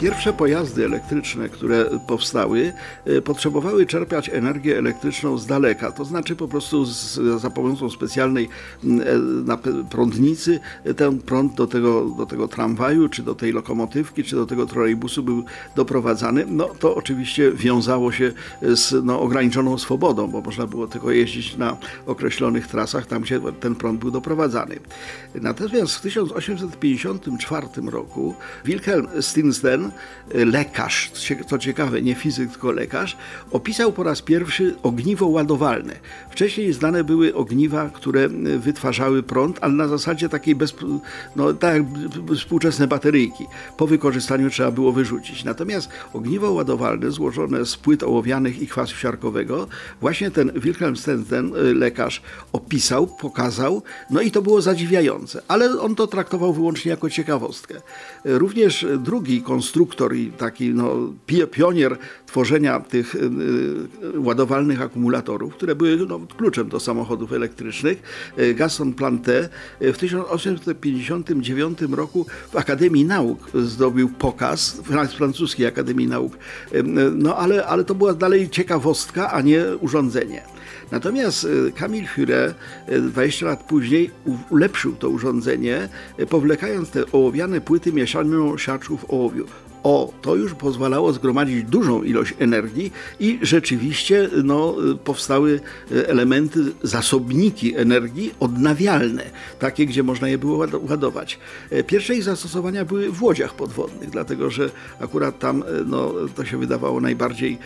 Pierwsze pojazdy elektryczne, które powstały, e, potrzebowały czerpać energię elektryczną z daleka, to znaczy po prostu z, za pomocą specjalnej e, prądnicy e, ten prąd do tego, do tego tramwaju, czy do tej lokomotywki, czy do tego trolejbusu był doprowadzany. No to oczywiście wiązało się z no, ograniczoną swobodą, bo można było tylko jeździć na określonych trasach, tam gdzie ten prąd był doprowadzany. Natomiast w 1854 roku Wilhelm Stinsten, lekarz, co ciekawe, nie fizyk, tylko lekarz, opisał po raz pierwszy ogniwo ładowalne. Wcześniej znane były ogniwa, które y, wytwarzały prąd, ale na zasadzie takiej bez, no, tak jak współczesne bateryjki. Po wykorzystaniu trzeba było wyrzucić. Natomiast ogniwo ładowalne złożone z płyt ołowianych i kwasu siarkowego, właśnie ten Wilhelm Stensten, y, lekarz, opisał, pokazał, no i to było zadziwiające. Ale on to traktował wyłącznie jako ciekawostkę. Y, Również y, drugi konstruktor i taki no, pi- pionier tworzenia tych y, y, ładowalnych akumulatorów, które były no, kluczem do samochodów elektrycznych, y, Gaston Planté, y, w 1859 roku w Akademii Nauk zdobył pokaz, w francuskiej Akademii Nauk, no ale, ale to była dalej ciekawostka, a nie urządzenie. Natomiast Kamil Führer y, 20 lat później ulepszył to urządzenie, powlekając te ołowiane płyty mieszaną siarczków ołowiu. O, to już pozwalało zgromadzić dużą ilość energii i rzeczywiście no, powstały y, elementy, zasobniki energii odnawialne, takie, gdzie można je było ład- ładować. E, Pierwsze ich zastosowania były w łodziach podwodnych, dlatego że akurat tam e, no, to się wydawało najbardziej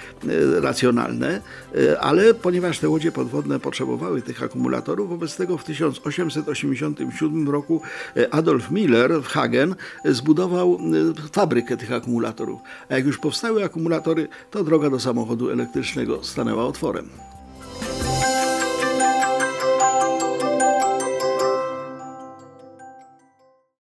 e, racjonalne, e, ale ponieważ te łodzie podwodne potrzebowały tych akumulatorów, wobec tego w 1887 roku e, Adolf Miller w Hagen e, zbudował e, fabrykę tych akumulatorów. A jak już powstały akumulatory, to droga do samochodu elektrycznego stanęła otworem.